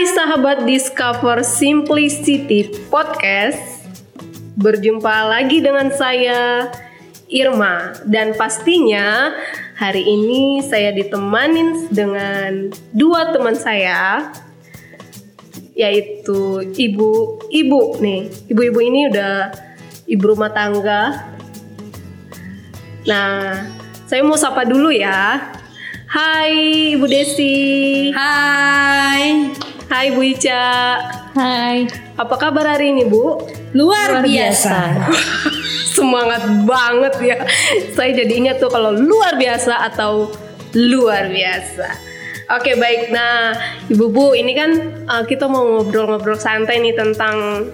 Hai sahabat Discover Simplicity Podcast. Berjumpa lagi dengan saya Irma. Dan pastinya hari ini saya ditemanin dengan dua teman saya Yaitu ibu-ibu nih. Ibu-ibu ini udah ibu rumah tangga. Nah saya mau sapa dulu ya. Hai Ibu Desi. Hai. Hai Bu Ica. Hai. Apa kabar hari ini Bu? Luar, biasa. Semangat banget ya. Saya jadi ingat tuh kalau luar biasa atau luar biasa. Oke baik, nah Ibu Bu ini kan uh, kita mau ngobrol-ngobrol santai nih tentang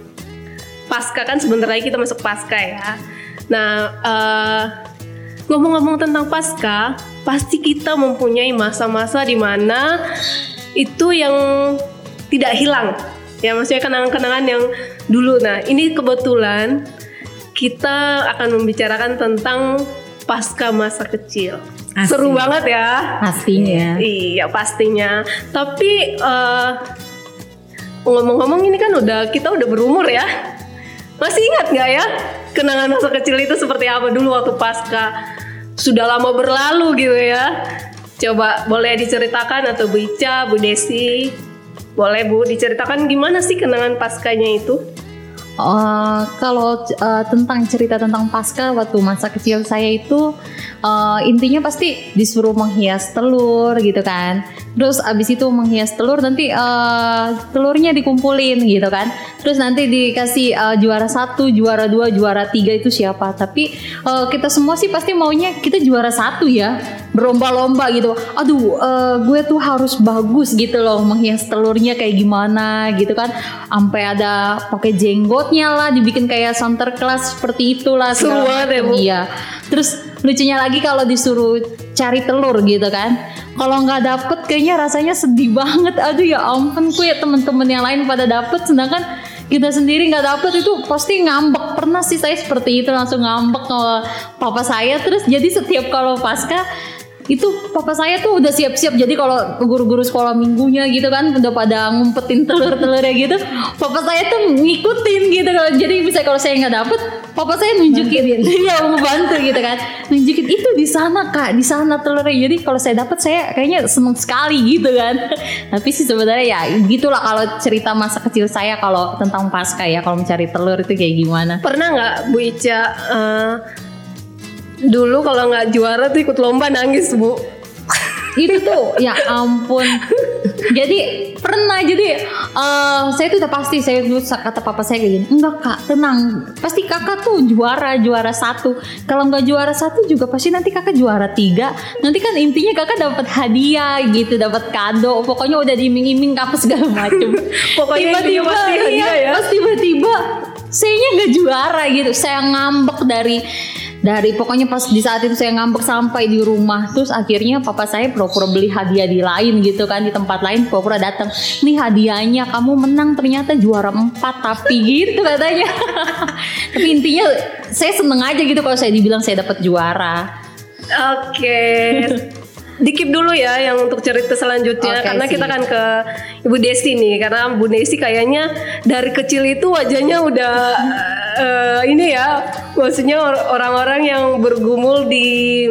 Pasca. Kan sebentar lagi kita masuk Pasca ya. Nah uh, ngomong-ngomong tentang Pasca Pasti kita mempunyai masa-masa di mana itu yang tidak hilang. Ya maksudnya kenangan-kenangan yang dulu. Nah ini kebetulan kita akan membicarakan tentang pasca masa kecil. Asik. seru banget ya. Pastinya. iya pastinya. Tapi eh, ngomong-ngomong ini kan udah kita udah berumur ya. Masih ingat nggak ya kenangan masa kecil itu seperti apa dulu waktu pasca sudah lama berlalu gitu ya? Coba boleh diceritakan atau Bu Ica, Bu Desi boleh Bu diceritakan gimana sih kenangan paskanya itu Eh, kalau eh, tentang cerita tentang pasca waktu masa kecil saya itu eh, intinya pasti disuruh menghias telur gitu kan. Terus abis itu menghias telur nanti eh, telurnya dikumpulin gitu kan. Terus nanti dikasih eh, juara satu, juara dua, juara tiga itu siapa. Tapi eh, kita semua sih pasti maunya kita juara satu ya. Berlomba-lomba gitu. Aduh, eh, gue tuh harus bagus gitu loh menghias telurnya kayak gimana gitu kan. Sampai ada pakai jenggotnya lah, dibikin kayak santer kelas seperti itulah. Ya, macam. Bu. Iya. Terus lucunya lagi kalau disuruh cari telur gitu kan. Kalau nggak dapet kayaknya rasanya sedih banget. Aduh ya ampun gue temen-temen yang lain pada dapet sedangkan kita sendiri nggak dapet itu pasti ngambek pernah sih saya seperti itu langsung ngambek ke papa saya terus jadi setiap kalau pasca itu papa saya tuh udah siap-siap. Jadi kalau guru-guru sekolah minggunya gitu kan udah pada ngumpetin telur-telurnya gitu papa saya tuh ngikutin gitu. Kalau jadi bisa kalau saya nggak dapet papa saya nunjukin. Iya mau bantu gitu kan. Nunjukin itu di sana kak di sana telurnya. Jadi kalau saya dapet saya kayaknya seneng sekali gitu kan. Tapi sih sebenarnya ya gitulah kalau cerita masa kecil saya kalau tentang pasca ya kalau mencari telur itu kayak gimana. Pernah nggak Bu Ica eh, dulu kalau nggak juara tuh ikut lomba nangis Bu. Itu tuh ya ampun. Jadi pernah jadi eh, saya tuh udah pasti saya dulu kata papa saya kayak gini enggak kak tenang. Pasti kakak tuh juara juara satu. Kalau nggak juara satu juga pasti nanti kakak juara tiga. Nanti kan intinya kakak dapat hadiah gitu dapat kado. Pokoknya udah diiming-iming apa segala macem. Pokoknya intinya pasti hadiah iya, ya. pas tiba-tiba sayanya nggak juara gitu. Saya ngambek dari dari pokoknya pas di saat itu saya ngambek sampai di rumah terus akhirnya papa saya pura-pura beli hadiah di lain gitu kan di tempat lain pura-pura datang nih hadiahnya kamu menang ternyata juara empat tapi gitu katanya tapi intinya saya seneng aja gitu kalau saya dibilang saya dapat juara Oke. Dikip dulu ya yang untuk cerita selanjutnya Oke, karena sih. kita akan ke Ibu Desi nih karena Bu Desi kayaknya dari kecil itu wajahnya udah eh, ini ya maksudnya or- orang-orang yang bergumul di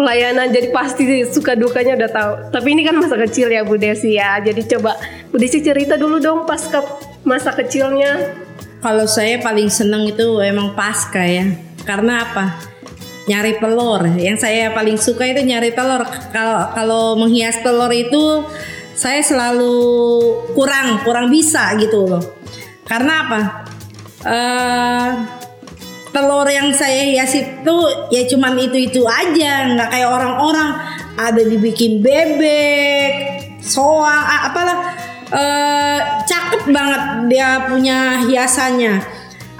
pelayanan jadi pasti suka dukanya udah tahu. Tapi ini kan masa kecil ya Bu Desi ya. Jadi coba Bu Desi cerita dulu dong pas ke masa kecilnya. Kalau saya paling seneng itu emang pasca ya. Karena apa? Nyari telur. Yang saya paling suka itu nyari telur. Kalau kalau menghias telur itu saya selalu kurang kurang bisa gitu loh. Karena apa? Eh telur yang saya hias itu ya cuman itu-itu aja, nggak kayak orang-orang ada dibikin bebek, soang, apalah eh cakep banget dia punya hiasannya.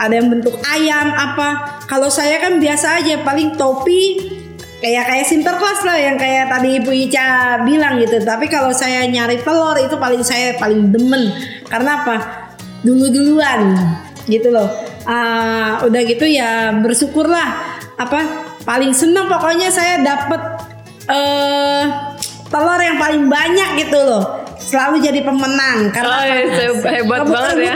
Ada yang bentuk ayam apa. Kalau saya kan biasa aja paling topi kayak kayak sinterklas lah yang kayak tadi Ibu Ica bilang gitu. Tapi kalau saya nyari telur itu paling saya paling demen. Karena apa? Dulu-duluan gitu loh. Ah, udah gitu ya bersyukurlah apa paling seneng pokoknya saya dapet eh telur yang paling banyak gitu loh selalu jadi pemenang karena Oh, ya, saya hebat banget ya.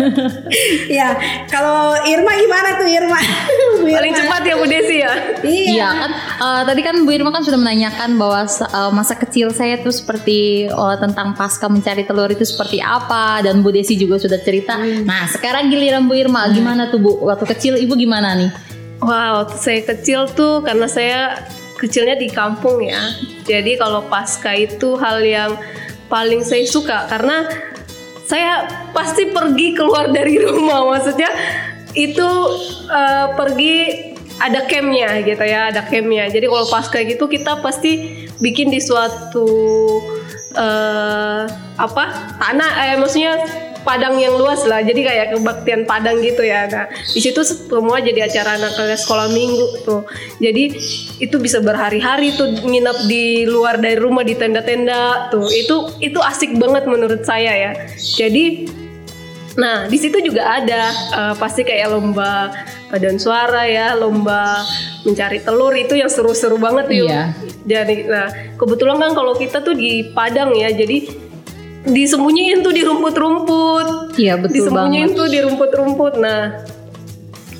ya kalau Irma gimana tuh Irma? Bu Paling Irma. cepat ya Bu Desi ya. Iya. Iya kan eh, tadi kan Bu Irma kan sudah menanyakan bahwa eh, masa kecil saya tuh seperti oh, tentang pasca mencari telur itu seperti apa dan Bu Desi juga sudah cerita. Nah sekarang giliran Bu Irma gimana tuh Bu waktu kecil Ibu gimana nih? Wow, saya kecil tuh karena saya kecilnya di kampung ya. Jadi kalau pasca itu hal yang paling saya suka karena saya pasti pergi keluar dari rumah. Maksudnya itu eh, pergi ada campnya gitu ya, ada campnya. Jadi kalau pasca gitu kita pasti bikin di suatu eh apa tanah, eh maksudnya padang yang luas lah. Jadi kayak kebaktian padang gitu ya. Nah di situ semua jadi acara anak sekolah minggu tuh. Jadi itu bisa berhari-hari tuh nginap di luar dari rumah di tenda-tenda tuh. Itu itu asik banget menurut saya ya. Jadi nah di situ juga ada eh, pasti kayak lomba paduan suara ya lomba mencari telur. Itu yang seru-seru banget yuk Iya. jadi nah kebetulan kan kalau kita tuh di Padang ya. Jadi disembunyiin tuh di rumput-rumput Iya betul disembunyiin banget. tuh di rumput-rumput nah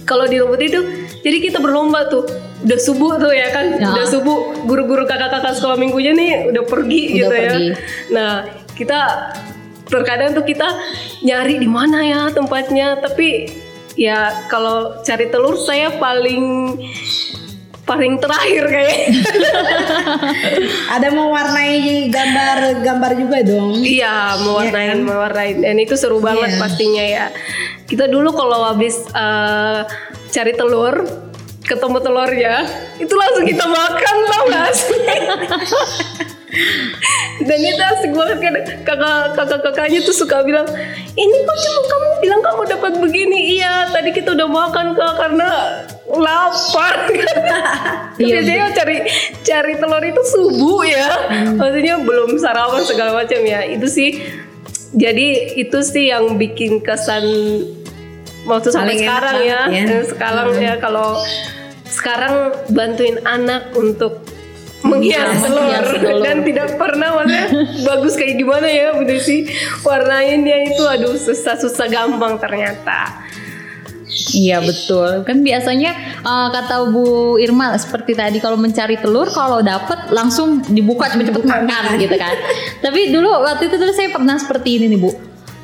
kalau di rumput itu jadi kita berlomba tuh udah subuh tuh ya kan Ya. udah subuh guru-guru kakak-kakak sekolah minggunya nih udah pergi Udah gitu pergi. ya nah kita terkadang tuh kita nyari di mana ya tempatnya tapi ya kalau cari telur saya paling paling terakhir kayak Ada mewarnai gambar-gambar juga dong. Iya, mewarnain, Iya kan? mewarnain. Dan itu seru banget Iya. pastinya ya. Kita dulu kalau habis eh, cari telur, ketemu telurnya, itu langsung kita makan tau gak sih? Dan itu asik banget kan? Kakak kakak kakaknya tuh suka bilang ini kok cuma kamu bilang kamu dapat begini? Iya tadi kita udah makan kak karena lapar. Iya, biasanya cari cari telur itu subuh ya. Maksudnya belum sarapan segala macam ya. Itu sih jadi itu sih yang bikin kesan waktu sampai enak sekarang ya, ya. Sekarang ya kalau sekarang bantuin anak untuk menghias Iya, telur menghias telur. dan tidak pernah maksudnya bagus kayak gimana ya Bu Desi warnainnya itu aduh susah-susah gampang ternyata Iya betul. Kan biasanya eh, kata Bu Irma seperti tadi kalau mencari telur kalau dapet langsung dibuka cepet-cepet makan gitu kan. Tapi dulu waktu itu dulu saya pernah seperti ini nih Bu.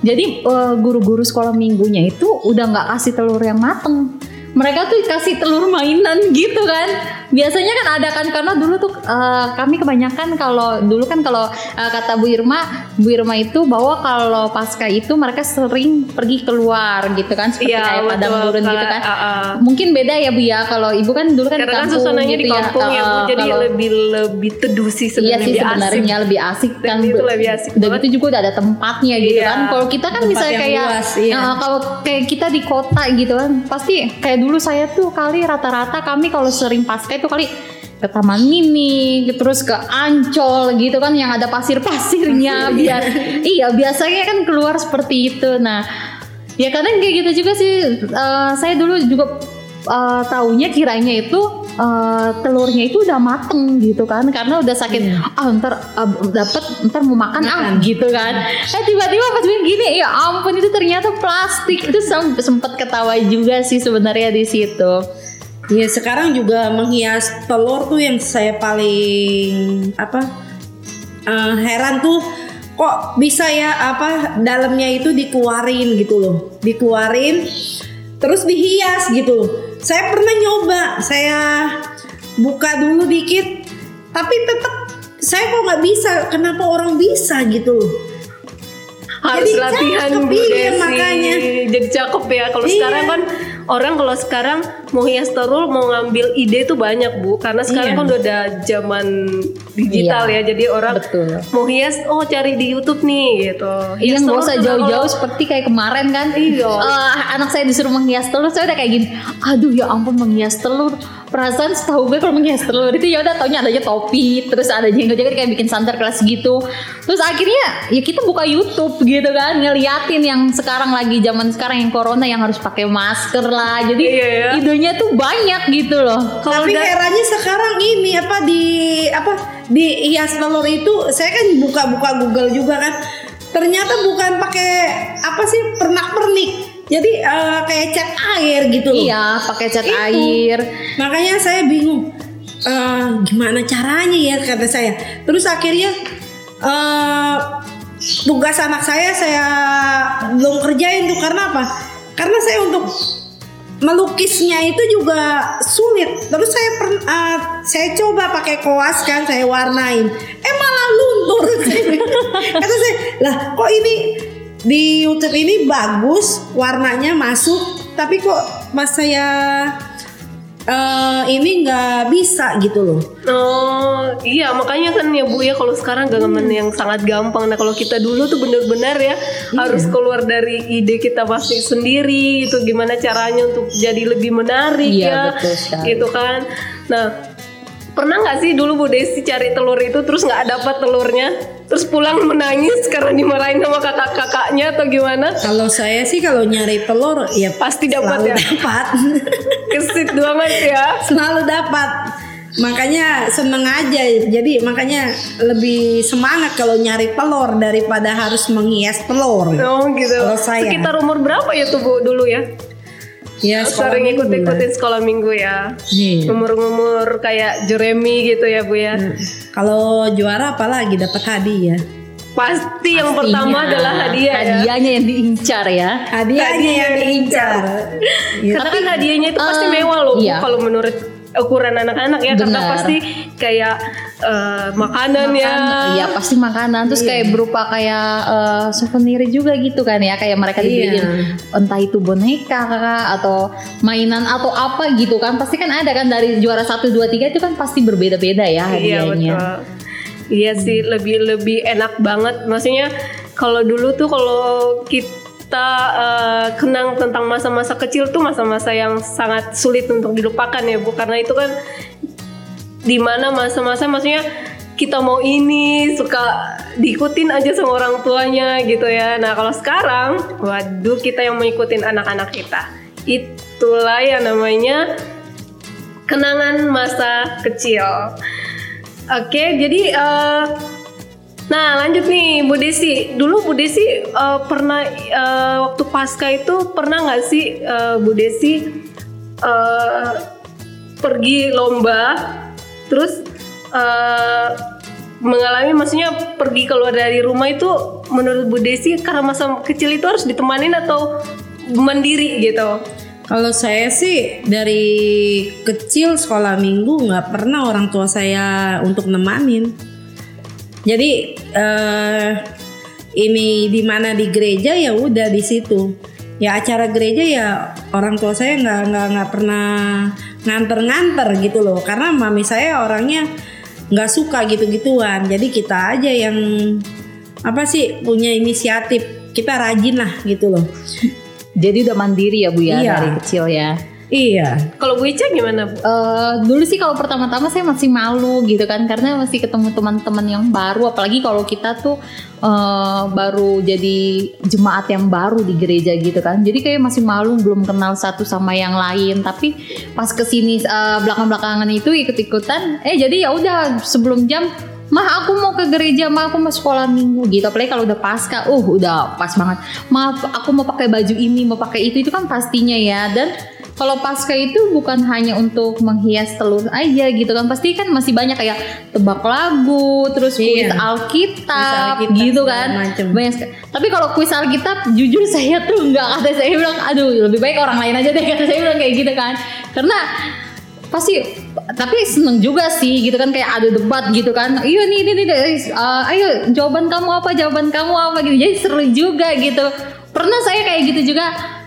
Jadi eh, guru-guru sekolah minggunya itu udah nggak kasih telur yang mateng. Mereka tuh kasih telur mainan gitu kan. Biasanya kan ada kan karena dulu tuh eh, kami kebanyakan kalau dulu kan kalau eh, kata Bu Irma, Bu Irma itu bahwa kalau pasca itu mereka sering pergi keluar gitu kan seperti Iya, kayak padang gurun gitu kan. Ah, ah. Mungkin beda ya Bu ya kalau Ibu kan dulu kan karena di kan kampung suasananya gitu di kampung ya, Bu Eh, jadi kalau- lebih lebih teduh sih Iya sebenarnya sih lebih asik. sebenarnya lebih asik kan. itu lebih asik Dan banget. itu juga udah ada tempatnya gitu Iya. kan. Kalau kita kan misalnya kayak luas, iya. eh, kalau kayak kita di kota gitu kan, pasti kayak dulu saya tuh kali rata-rata kami kalau sering pasca itu kali ke Taman Mini, terus ke Ancol gitu kan yang ada pasir-pasirnya biar iya biasanya kan keluar seperti itu. Nah, ya kadang kayak gitu juga sih. Eh, saya dulu juga eh, taunya kiranya itu eh, telurnya itu udah mateng gitu kan karena udah sakit. Ah ntar ah, dapet ntar mau makan, ah gitu kan. Eh tiba-tiba pas bilang gini ya ampun itu ternyata plastik. Itu sem- sempet ketawa juga sih sebenarnya di situ Iya sekarang juga menghias telur tuh yang saya paling apa eh, heran tuh kok bisa ya apa dalamnya itu dikeluarin gitu loh dikeluarin terus dihias gitu loh saya pernah nyoba saya buka dulu dikit tapi tetap saya kok nggak bisa kenapa orang bisa gitu loh harus Jadi latihan cakep, Bu iya, makanya. jadi cakep ya kalau Iya. sekarang kan orang kalau sekarang mau hias telur mau ngambil ide tuh banyak Bu karena sekarang Iya. kan udah ada zaman digital Iya, ya jadi orang betul. mau hias oh cari di YouTube nih gitu Iya Hias nggak usah jauh-jauh seperti kayak kemarin kan Iya. Eh, anak saya disuruh menghias telur saya udah kayak gini aduh ya ampun menghias telur perasaan setahu gue kalau menghias telur itu ya udah taunya adanya topi terus ada jenggot-jenggot kayak bikin santer kelas gitu terus akhirnya ya kita buka YouTube gitu kan ngeliatin yang sekarang lagi zaman sekarang yang corona yang harus pakai masker lah jadi Iya, ya. Idenya tuh banyak gitu loh Kalau tapi udah- herannya sekarang ini apa di apa di hias telur itu saya kan buka-buka Google juga kan. Ternyata bukan pakai apa sih pernak-pernik. Jadi eh, kayak cat air gitu loh. Iya, pakai cat Itu. air. Makanya saya bingung Eh, gimana caranya ya kata saya. Terus akhirnya eh, tugas anak saya saya belum kerjain tuh karena apa? Karena saya untuk melukisnya itu juga sulit. Terus saya per, eh, saya coba pakai koas kan saya warnain. Eh malah luntur. Kata saya, lah kok ini di YouTube ini bagus warnanya masuk, tapi kok pas saya eh, ini nggak bisa gitu loh. Oh iya makanya kan ya bu ya kalau sekarang genggaman yang sangat gampang. Nah kalau kita dulu tuh bener-bener ya harus keluar dari ide kita masing sendiri itu gimana caranya untuk jadi lebih menarik Iya, ya, betul sekali. gitu kan. Nah pernah nggak sih dulu Bu Desi cari telur itu terus nggak dapat telurnya, terus pulang menangis karena dimarahin sama kakak-kakaknya atau gimana? Kalau saya sih kalau nyari telur ya Pasti dapat ya? dapat. Kesit banget ya. selalu dapat. Makanya seneng aja. Jadi makanya lebih semangat kalau nyari telur daripada harus menghias telur. Oh gitu. Kalau saya. Sekitar umur berapa ya tuh Bu dulu ya? Ya Sering minggu lah. ikut-ikutin sekolah minggu ya. Iya. Umur-umur kayak Jeremy gitu ya Bu ya. Kalau juara apalagi dapat hadiah. Pasti yang Pastinya. pertama adalah hadiah ya. Hadiahnya yang diincar ya. Hadiahnya yang diincar. Iya. Karena kan hadiahnya itu pasti eh, mewah loh iya. kalau menurut ukuran anak-anak ya karena Benar. pasti kayak eh, makanan, ya. Iya pasti makanan terus kayak berupa kayak eh, souvenir juga gitu kan ya kayak mereka dibeliin Iya. entah itu boneka kakak atau mainan atau apa gitu kan pasti kan ada kan dari juara 1 2 3 itu kan pasti berbeda-beda ya Iya hadiahnya. betul. Iya sih lebih lebih enak banget. Maksudnya kalau dulu tuh kalau kita eh, kenang tentang masa-masa kecil tuh masa-masa yang sangat sulit untuk dilupakan ya bu. Karena itu kan di mana masa-masa maksudnya kita mau ini suka diikutin aja sama orang tuanya gitu ya. Nah kalau sekarang, waduh kita yang mengikutin anak-anak kita. Itulah yang namanya kenangan masa kecil. Oke, jadi eh, nah lanjut nih Bu Desi. Dulu Bu Desi eh, pernah eh, waktu pasca itu pernah nggak sih eh, Bu Desi eh, pergi lomba, terus eh, mengalami maksudnya pergi keluar dari rumah itu menurut Bu Desi karena masa kecil itu harus ditemanin atau mandiri gitu? Kalau saya sih dari kecil sekolah minggu nggak pernah orang tua saya untuk nemanin. Jadi eh, ini di mana di gereja ya udah di situ. Ya acara gereja ya orang tua saya nggak nggak nggak pernah nganter-nganter gitu loh. Karena mami saya orangnya nggak suka gitu-gituan. Jadi kita aja yang apa sih punya inisiatif. Kita rajin lah gitu loh. Jadi udah mandiri ya Bu ya Iya. dari kecil ya. Iya. Kalau Bu Ica gimana Bu? Eh, dulu sih kalau pertama-tama saya masih malu gitu kan karena masih ketemu teman-teman yang baru apalagi kalau kita tuh eh, baru jadi jemaat yang baru di gereja gitu kan jadi kayak masih malu belum kenal satu sama yang lain tapi pas ke sini eh, belakang-belakangan itu ikut-ikutan eh jadi ya udah sebelum jam Mah aku mau ke gereja, mah aku mau sekolah minggu gitu. Apalagi kalau udah pasca, uh udah pas banget. Maaf, aku mau pakai baju ini, mau pakai itu, itu kan pastinya ya. Dan kalau pasca itu bukan hanya untuk menghias telur aja gitu kan pasti kan masih banyak kayak tebak lagu terus kuis Iya. Alkitab, Kuis Alkitab gitu kan macem. banyak sekali. tapi kalau kuis Alkitab jujur saya tuh nggak kata saya bilang aduh lebih baik orang lain aja deh kata saya bilang kayak gitu kan karena pasti tapi seneng juga sih gitu kan kayak ada debat gitu kan. Iya nih ini nih uh, ayo jawaban kamu apa jawaban kamu apa gitu. Jadi seru juga gitu. Pernah saya kayak gitu juga.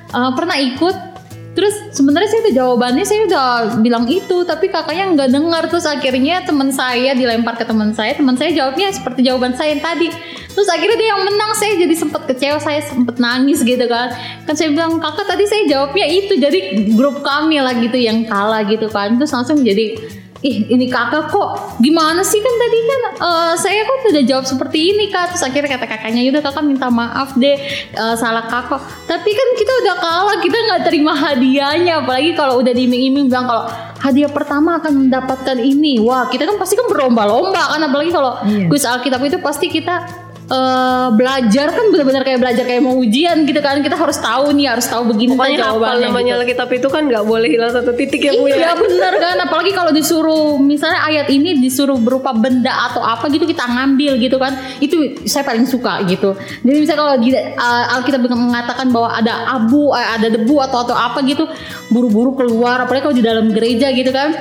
Uh, pernah ikut terus sebenarnya saya udah jawabannya saya udah bilang itu tapi kakaknya nggak dengar. Terus akhirnya teman saya dilempar ke teman saya teman saya jawabnya seperti jawaban saya yang tadi. Terus akhirnya dia yang menang saya jadi sempet kecewa saya sempet nangis gitu kan. Kan saya bilang kakak tadi saya jawabnya itu jadi grup kami lah gitu yang kalah gitu kan. Terus langsung jadi ih ini kakak kok gimana sih kan tadi kan eh, saya kok tidak jawab seperti ini kak terus akhirnya kata kakaknya yaudah kakak minta maaf deh eh, salah kakak tapi kan kita udah kalah kita nggak terima hadiahnya apalagi kalau udah diiming-iming bilang kalau hadiah pertama akan mendapatkan ini. Wah, kita kan pasti kan berlomba-lomba kan apalagi kalau Iya. kuis Alkitab itu pasti kita eh, belajar kan benar-benar kayak belajar kayak mau ujian gitu kan. Kita harus tahu nih, harus tahu begini Pokoknya jawabannya. namanya gitu. Alkitab itu kan nggak boleh hilang satu titik ya Bu Iya ya. bener kan apalagi kalau disuruh misalnya ayat ini disuruh berupa benda atau apa gitu kita ngambil gitu kan itu saya paling suka gitu jadi misalnya kalau uh, Alkitab mengatakan bahwa ada abu eh, ada debu atau atau apa gitu buru-buru keluar apalagi kalau di dalam gereja gitu kan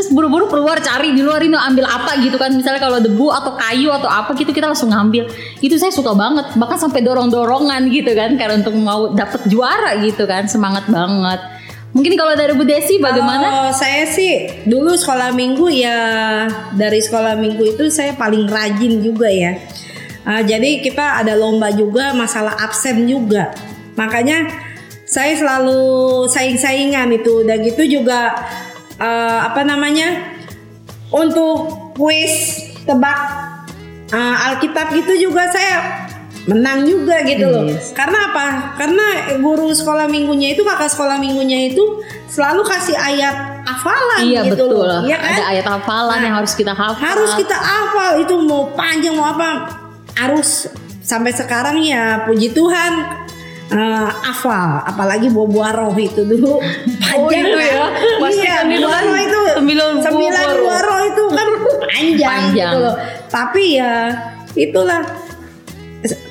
terus buru-buru keluar cari di luar ini ambil apa gitu kan misalnya kalau debu atau kayu atau apa gitu kita langsung ngambil itu saya suka banget bahkan sampai dorong-dorongan gitu kan karena untuk mau dapet juara gitu kan semangat banget mungkin kalau dari Bu Desi bagaimana Kalau saya sih dulu sekolah minggu ya dari sekolah minggu itu saya paling rajin juga ya. Ah, jadi kita ada lomba juga masalah absen juga. Makanya saya selalu saing-saingan itu. Dan gitu juga eh, apa namanya untuk kuis tebak eh, Alkitab gitu juga saya menang juga gitu loh. Yes. Karena apa? Karena guru sekolah minggunya itu kakak sekolah minggunya itu selalu kasih ayat hafalan Iya gitu betul loh. Iya kan? Ada ayat hafalan Nah, yang harus kita hafal. Harus kita hafal itu mau panjang mau apa harus sampai sekarang ya puji Tuhan eh, hafal apalagi buah-buah roh itu dulu panjang itu ya? kan? Pasti iya itu buah kan roh itu sembilan sembilan roh. buah roh itu kan panjang, Panjang. gitu loh tapi ya itulah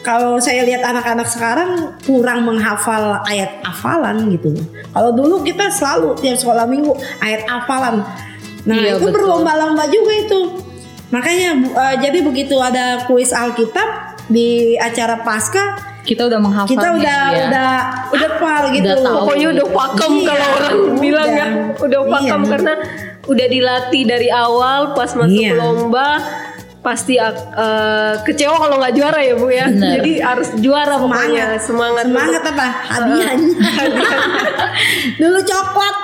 kalau saya lihat anak-anak sekarang kurang menghafal ayat hafalan gitu. Kalau dulu kita selalu tiap sekolah minggu ayat hafalan. Nah Iya, itu berlomba-lomba juga itu. Makanya eh, jadi begitu ada kuis Alkitab di acara Pasca kita udah menghafal. kita udah ya. udah udah hafal gitu. Udah tahu. Pokoknya udah pakem Iya, kalau orang udah. bilang ya, udah Iya. pakem karena udah dilatih dari awal pas masuk Iya. lomba pasti eh, kecewa kalau nggak juara ya bu ya. Bener. Jadi harus juara pokoknya semangat semangat. semangat apa hadiahnya dulu coklat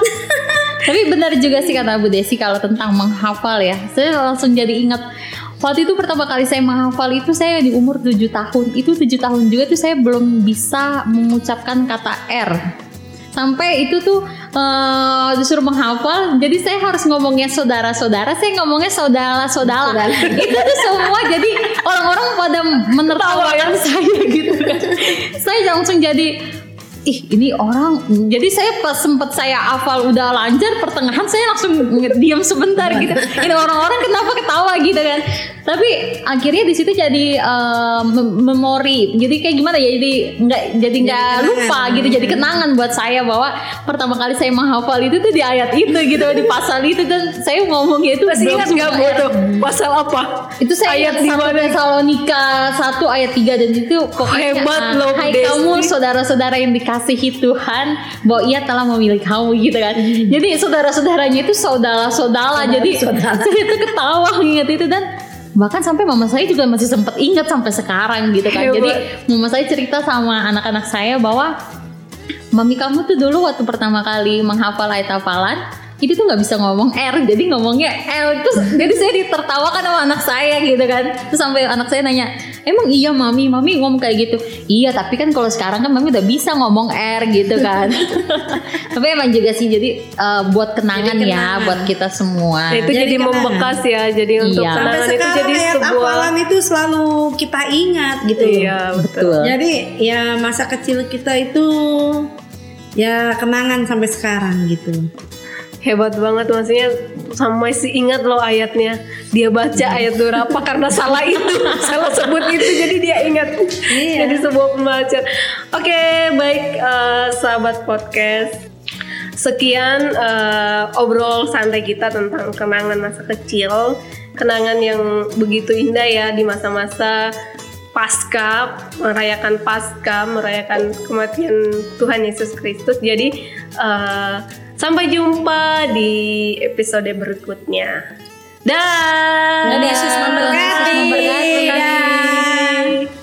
Tapi benar juga sih kata Bu Desi kalau tentang menghafal ya. Saya langsung jadi ingat waktu itu pertama kali saya menghafal itu saya di umur 7 tahun. Itu 7 tahun juga tuh saya belum bisa mengucapkan kata R. Sampai itu tuh eh, disuruh menghafal, jadi saya harus ngomongnya saudara-saudara, saya ngomongnya saudara-saudara. itu tuh semua jadi orang-orang pada menertawakan saya gitu kan. saya langsung jadi ih ini orang jadi saya pas sempet saya hafal udah lancar pertengahan saya langsung diam sebentar gitu ini orang-orang kenapa ketawa gitu kan tapi akhirnya di situ jadi mem- memori jadi kayak gimana ya jadi nggak jadi nggak lupa gitu jadi kenangan buat saya bahwa pertama kali saya menghafal itu tuh di ayat itu gitu di pasal itu dan saya ngomongnya itu Masih ingat nggak bu tuh pasal apa? itu saya Ayat di mana? Tesalonika 1 ayat 3 dan itu pokoknya Hebat ah, loh, Hai Desi. kamu saudara-saudara yang dikasihi Tuhan bahwa ia telah memilih kamu gitu kan. Jadi saudara-saudaranya itu saudara-saudara. Jadi saudara. saya tuh ketawa ingat itu dan bahkan sampai mama saya juga masih sempat ingat sampai sekarang gitu kan. Hebat. Jadi mama saya cerita sama anak-anak saya bahwa Mami kamu tuh dulu waktu pertama kali menghafal ayat hafalan itu tuh nggak bisa ngomong R jadi ngomongnya L terus jadi saya ditertawakan sama anak saya gitu kan terus sampai anak saya nanya emang iya mami mami ngomong kayak gitu iya tapi kan kalau sekarang kan mami udah bisa ngomong R gitu kan tapi emang juga sih jadi eh, buat kenangan, Jadi ya kenangan. buat kita semua Nah, itu Jadi jadi, kenangan. membekas ya. Jadi untuk Iya. sampai kenangan itu sekarang jadi ayat sebuah hafalan itu selalu kita ingat gitu. Iya betul. betul Jadi ya masa kecil kita itu ya kenangan sampai sekarang gitu. Hebat banget maksudnya sama masih ingat loh ayatnya. Dia baca ayat berapa karena salah itu, salah sebut itu jadi dia ingat. Iya. Jadi sebuah pembelajaran. Oke, baik eh, sahabat podcast. Sekian eh, obrol santai kita tentang kenangan masa kecil, kenangan yang begitu indah ya di masa-masa pasca merayakan pasca merayakan kematian Tuhan Yesus Kristus. Jadi eh, sampai jumpa di episode berikutnya. Dah. Dan Yesus memberkati. Yesus memberkati. Dah.